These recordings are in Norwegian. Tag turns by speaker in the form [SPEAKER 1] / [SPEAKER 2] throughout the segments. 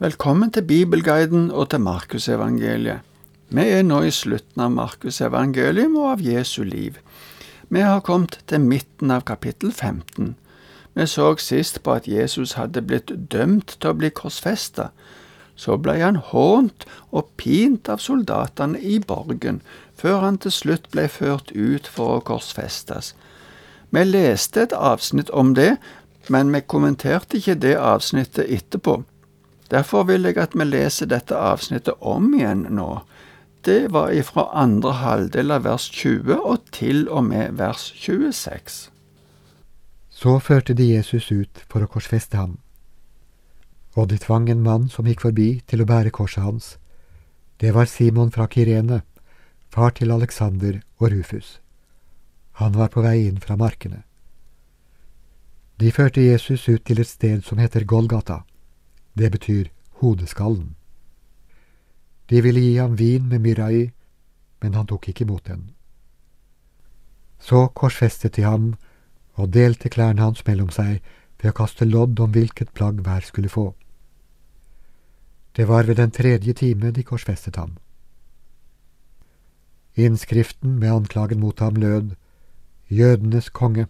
[SPEAKER 1] Velkommen til Bibelguiden og til Markusevangeliet. Vi er nå i slutten av Markusevangelium og av Jesu liv. Vi har kommet til midten av kapittel 15. Vi så sist på at Jesus hadde blitt dømt til å bli korsfesta. Så ble han hånt og pint av soldatene i borgen, før han til slutt ble ført ut for å korsfestes. Vi leste et avsnitt om det, men vi kommenterte ikke det avsnittet etterpå. Derfor vil jeg at vi leser dette avsnittet om igjen nå. Det var ifra andre halvdel av vers 20 og til og med vers 26.
[SPEAKER 2] Så førte de Jesus ut for å korsfeste ham. Og de tvang en mann som gikk forbi, til å bære korset hans. Det var Simon fra Kirene, far til Alexander og Rufus. Han var på vei inn fra markene. De førte Jesus ut til et sted som heter Golgata. Det betyr hodeskallen. De ville gi ham vin med myrra i, men han tok ikke imot den. Så korsfestet de ham og delte klærne hans mellom seg ved å kaste lodd om hvilket plagg hver skulle få. Det var ved den tredje time de korsfestet ham. Innskriften med anklagen mot ham lød Jødenes konge.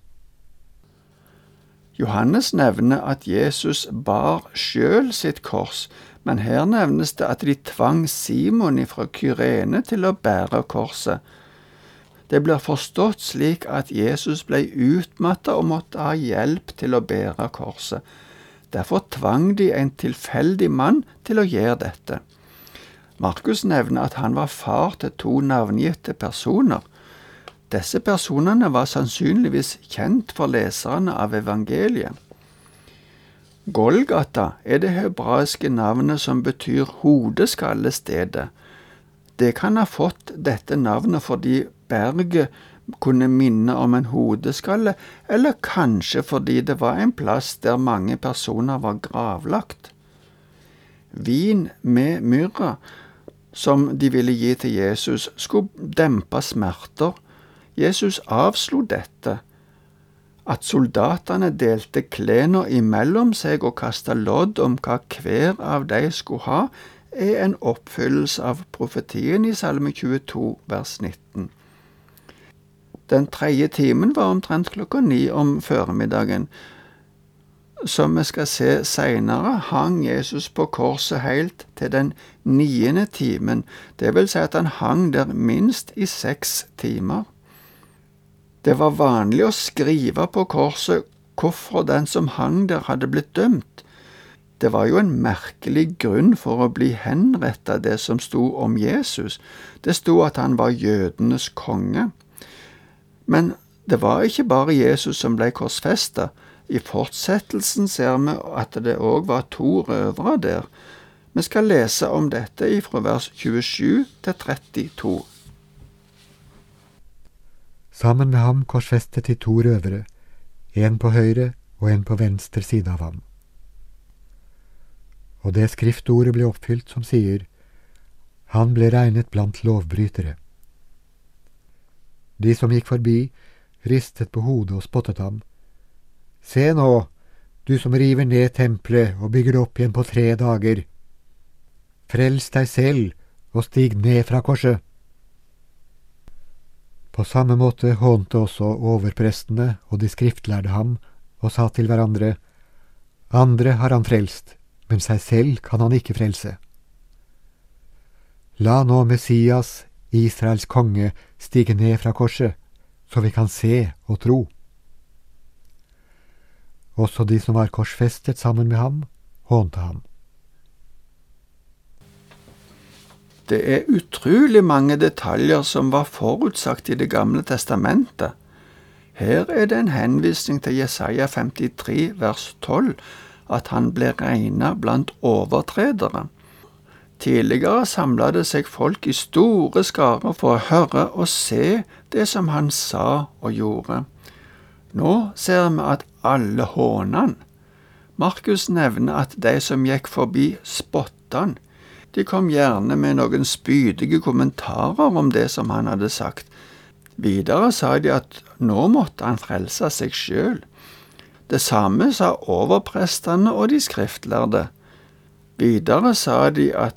[SPEAKER 1] Johannes nevner at Jesus bar sjøl sitt kors, men her nevnes det at de tvang Simon fra Kyrene til å bære korset. Det blir forstått slik at Jesus ble utmatta og måtte ha hjelp til å bære korset. Derfor tvang de en tilfeldig mann til å gjøre dette. Markus nevner at han var far til to navngitte personer. Disse personene var sannsynligvis kjent for leserne av evangeliet. Golgata er det hebraiske navnet som betyr hodeskallestedet. Det kan ha fått dette navnet fordi berget kunne minne om en hodeskalle, eller kanskje fordi det var en plass der mange personer var gravlagt. Vin med myrra, som de ville gi til Jesus, skulle dempe smerter, Jesus avslo dette, at soldatene delte klærne imellom seg og kasta lodd om hva hver av de skulle ha, er en oppfyllelse av profetien i Salme 22 vers 19. Den tredje timen var omtrent klokka ni om formiddagen. Som vi skal se seinere, hang Jesus på korset helt til den niende timen, det vil si at han hang der minst i seks timer. Det var vanlig å skrive på korset hvorfor den som hang der, hadde blitt dømt. Det var jo en merkelig grunn for å bli henretta, det som sto om Jesus. Det sto at han var jødenes konge. Men det var ikke bare Jesus som ble korsfesta. I fortsettelsen ser vi at det òg var to røvere der. Vi skal lese om dette fra vers 27 til 32.
[SPEAKER 2] Sammen med ham korsfestet de to røvere, en på høyre og en på venstre side av ham. Og det skriftordet ble oppfylt som sier, Han ble regnet blant lovbrytere. De som gikk forbi, ristet på hodet og spottet ham. Se nå, du som river ned tempelet og bygger det opp igjen på tre dager. Frels deg selv og stig ned fra korset. På samme måte hånte også overprestene og de skriftlærde ham og sa til hverandre, Andre har han frelst, men seg selv kan han ikke frelse. La nå Messias, Israels konge, stige ned fra korset, så vi kan se og tro. Også de som var korsfestet sammen med ham, hånte ham.
[SPEAKER 1] Det er utrolig mange detaljer som var forutsagt i Det gamle testamentet. Her er det en henvisning til Jesaja 53 vers 12, at han ble regna blant overtredere. Tidligere samla det seg folk i store skarer for å høre og se det som han sa og gjorde. Nå ser vi at alle håna han. Markus nevner at de som gikk forbi, spotta han. De kom gjerne med noen spydige kommentarer om det som han hadde sagt. Videre sa de at nå måtte han frelse seg sjøl. Det samme sa overprestene og de skriftlærde. Videre sa de at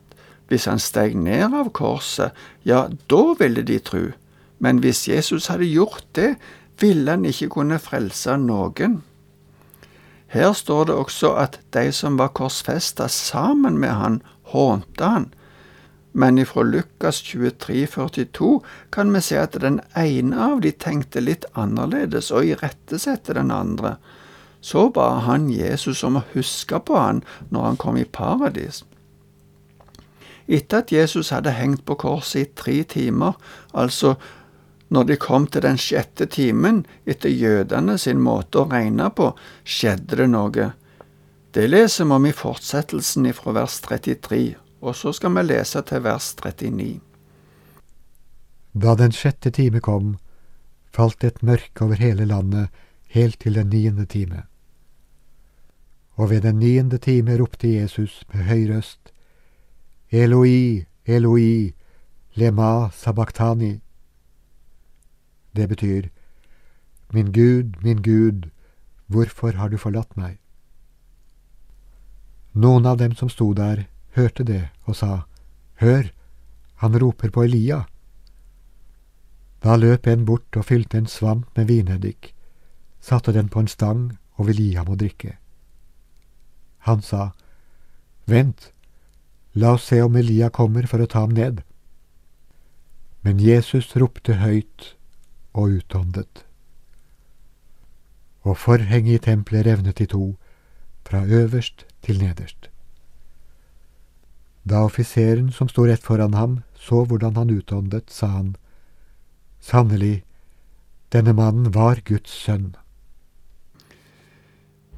[SPEAKER 1] hvis han steg ned av korset, ja, da ville de tru, men hvis Jesus hadde gjort det, ville han ikke kunne frelse noen. Her står det også at de som var korsfesta sammen med han, hånte han. Men ifra Lukas 23, 42 kan vi se at den ene av de tenkte litt annerledes og irettesette den andre. Så ba han Jesus om å huske på han når han kom i paradis. Etter at Jesus hadde hengt på korset i tre timer, altså når de kom til den sjette timen etter jødene sin måte å regne på, skjedde det noe. Det leser vi om i fortsettelsen ifra vers 33, og så skal vi lese til vers 39.
[SPEAKER 2] Da den sjette time kom, falt et mørke over hele landet helt til den niende time. Og ved den niende time ropte Jesus med høy røst, Eloi, Eloi, lema sabachthani. Det betyr, Min Gud, min Gud, hvorfor har du forlatt meg? Noen av dem som sto der, hørte det og sa, Hør, han roper på Elia. Da løp en bort og fylte en svamp med vineddik, satte den på en stang og ville gi ham å drikke. Han sa, Vent, la oss se om Elia kommer for å ta ham ned. Men Jesus ropte høyt og utåndet. Og forhenget i tempelet revnet i to, fra øverst til nederst. Da offiseren som sto rett foran ham, så hvordan han utåndet, sa han, Sannelig, denne mannen var Guds sønn.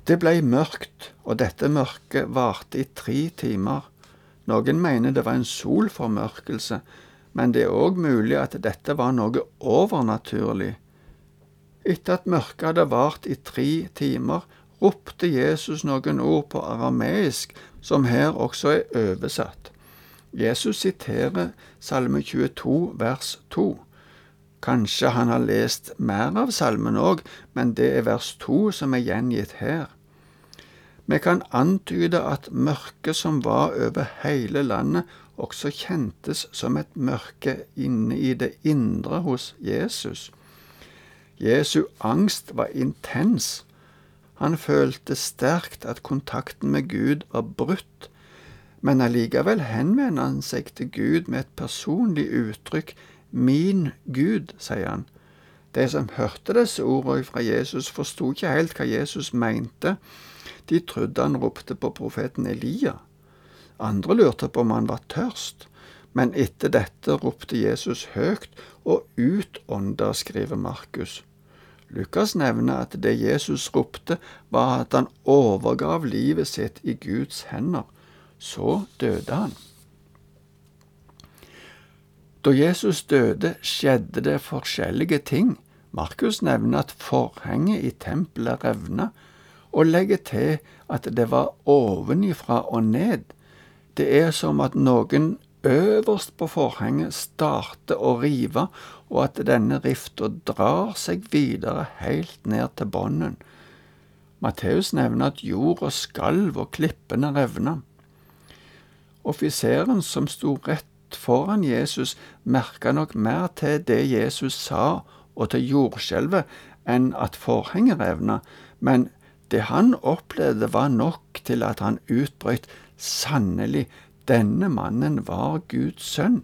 [SPEAKER 1] Det blei mørkt, og dette mørket varte i tre timer. Noen mener det var en solformørkelse, men det er òg mulig at dette var noe overnaturlig. Etter at mørket hadde vart i tre timer, ropte Jesus noen ord på arameisk, som her også er oversatt. Jesus siterer Salme 22 vers 2. Kanskje han har lest mer av salmen òg, men det er vers 2 som er gjengitt her. Vi kan antyde at mørket som var over hele landet, også kjentes som et mørke inne i det indre hos Jesus. Jesu angst var intens. Han følte sterkt at kontakten med Gud var brutt, men allikevel henvender han seg til Gud med et personlig uttrykk. Min Gud, sier han. De som hørte disse ordene fra Jesus, forsto ikke helt hva Jesus mente. De trodde han ropte på profeten Elia. Andre lurte på om han var tørst, men etter dette ropte Jesus høyt og utånda, skriver Markus. Lukas nevner at det Jesus ropte, var at han overgav livet sitt i Guds hender. Så døde han. Da Jesus døde, skjedde det forskjellige ting. Markus nevner at forhenget i tempelet revna, og legger til at det var ovenifra og ned. Det er som at noen øverst på forhenget starter å rive, og at denne rifta drar seg videre helt ned til bånden. Matteus nevner at jorda skalv og klippene revna. Offiseren som sto rett foran Jesus, merka nok mer til det Jesus sa og til jordskjelvet enn at forhenget revna, men det han opplevde var nok til at han utbrøt Sannelig, denne mannen var Guds sønn.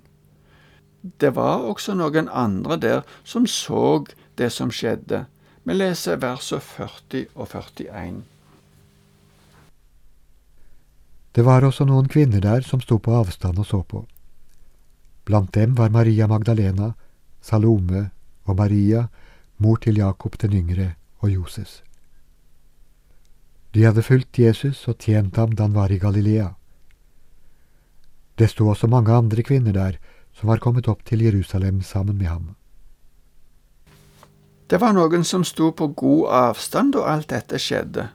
[SPEAKER 1] Det var også noen andre der som så det som skjedde. Vi leser versene 40 og 41.
[SPEAKER 2] Det var også noen kvinner der som sto på avstand og så på. Blant dem var Maria Magdalena, Salome og Maria, mor til Jakob den yngre og Joses. De hadde fulgt Jesus og tjent ham da han var i Galilea. Det sto også mange andre kvinner der som var kommet opp til Jerusalem sammen med ham.
[SPEAKER 1] Det var noen som sto på god avstand da alt dette skjedde.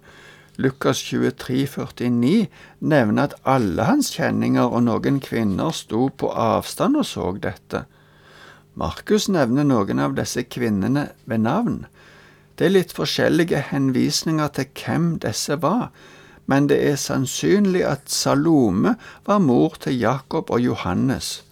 [SPEAKER 1] Lukas 23, 49 nevner at alle hans kjenninger og noen kvinner sto på avstand og så dette. Markus nevner noen av disse kvinnene ved navn. Det er litt forskjellige henvisninger til hvem disse var, men det er sannsynlig at Salome var mor til Jakob og Johannes.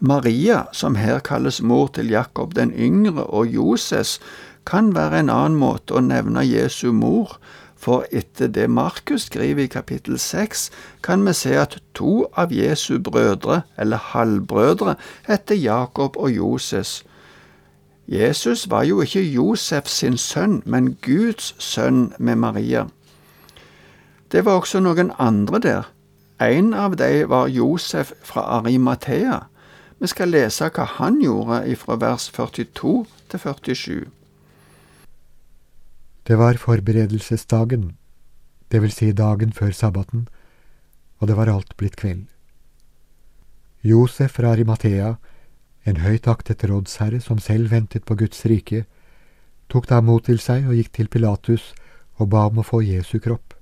[SPEAKER 1] Maria, som her kalles mor til Jakob den yngre og Joses, kan være en annen måte å nevne Jesu mor, for etter det Markus skriver i kapittel seks, kan vi se at to av Jesu brødre, eller halvbrødre, heter Jakob og Joses. Jesus var jo ikke Josef sin sønn, men Guds sønn med Maria. Det var også noen andre der. En av dem var Josef fra Arimathea. Vi skal lese hva han gjorde fra vers 42 til 47.
[SPEAKER 2] Det var forberedelsesdagen, det vil si dagen før sabbaten, og det var alt blitt kveld. Josef fra Arimathea, en høyt aktet rådsherre som selv ventet på Guds rike, tok da mot til seg og gikk til Pilatus og ba om å få Jesu kropp.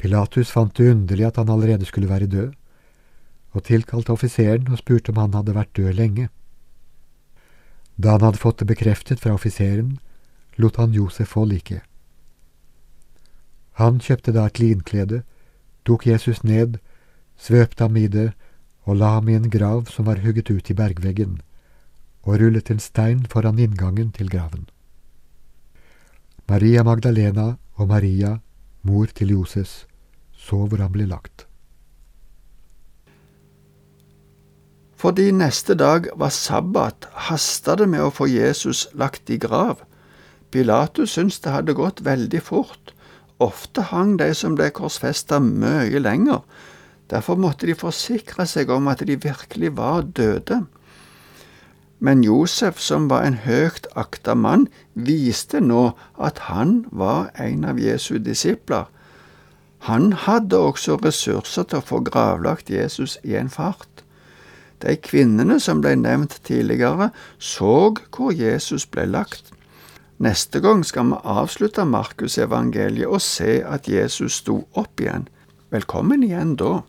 [SPEAKER 2] Pilatus fant det underlig at han allerede skulle være død, og tilkalte offiseren og spurte om han hadde vært død lenge. Da han hadde fått det bekreftet fra offiseren, lot han Josef få liket. Han kjøpte da et linklede, tok Jesus ned, svøpte ham i det og la ham i en grav som var hugget ut i bergveggen, og rullet en stein foran inngangen til graven. Maria Magdalena og Maria, mor til Joses, så hvor han ble lagt.
[SPEAKER 1] Fordi neste dag var sabbat, hasta det med å få Jesus lagt i grav. Pilatus syntes det hadde gått veldig fort. Ofte hang de som ble korsfesta mye lenger. Derfor måtte de forsikre seg om at de virkelig var døde. Men Josef, som var en høyt akta mann, viste nå at han var en av Jesu disipler. Han hadde også ressurser til å få gravlagt Jesus i en fart. De kvinnene som ble nevnt tidligere, så hvor Jesus ble lagt. Neste gang skal vi avslutte Markusevangeliet og se at Jesus sto opp igjen. Velkommen igjen da.